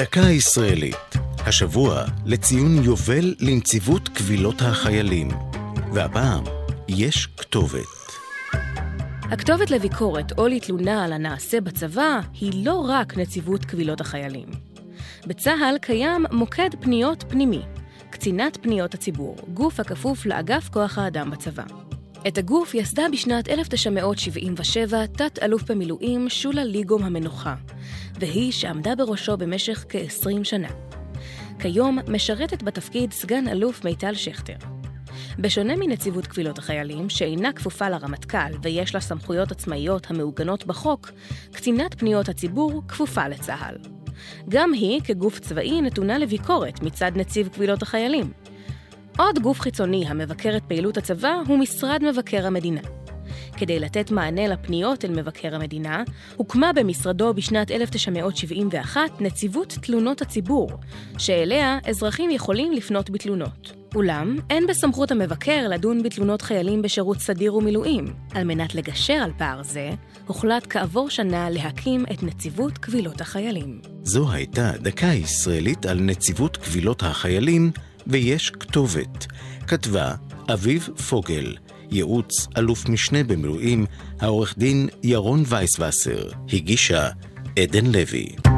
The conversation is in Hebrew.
דקה ישראלית, השבוע לציון יובל לנציבות קבילות החיילים. והפעם, יש כתובת. הכתובת לביקורת או לתלונה על הנעשה בצבא היא לא רק נציבות קבילות החיילים. בצה"ל קיים מוקד פניות פנימי, קצינת פניות הציבור, גוף הכפוף לאגף כוח האדם בצבא. את הגוף יסדה בשנת 1977 תת-אלוף במילואים שולה ליגום המנוחה, והיא שעמדה בראשו במשך כ-20 שנה. כיום משרתת בתפקיד סגן אלוף מיטל שכטר. בשונה מנציבות קבילות החיילים, שאינה כפופה לרמטכ"ל ויש לה סמכויות עצמאיות המעוגנות בחוק, קצינת פניות הציבור כפופה לצה"ל. גם היא, כגוף צבאי, נתונה לביקורת מצד נציב קבילות החיילים. עוד גוף חיצוני המבקר את פעילות הצבא הוא משרד מבקר המדינה. כדי לתת מענה לפניות אל מבקר המדינה, הוקמה במשרדו בשנת 1971 נציבות תלונות הציבור, שאליה אזרחים יכולים לפנות בתלונות. אולם, אין בסמכות המבקר לדון בתלונות חיילים בשירות סדיר ומילואים. על מנת לגשר על פער זה, הוחלט כעבור שנה להקים את נציבות קבילות החיילים. זו הייתה דקה ישראלית על נציבות קבילות החיילים, ויש כתובת. כתבה אביב פוגל, ייעוץ אלוף משנה במילואים, העורך דין ירון וייסווסר, הגישה עדן לוי.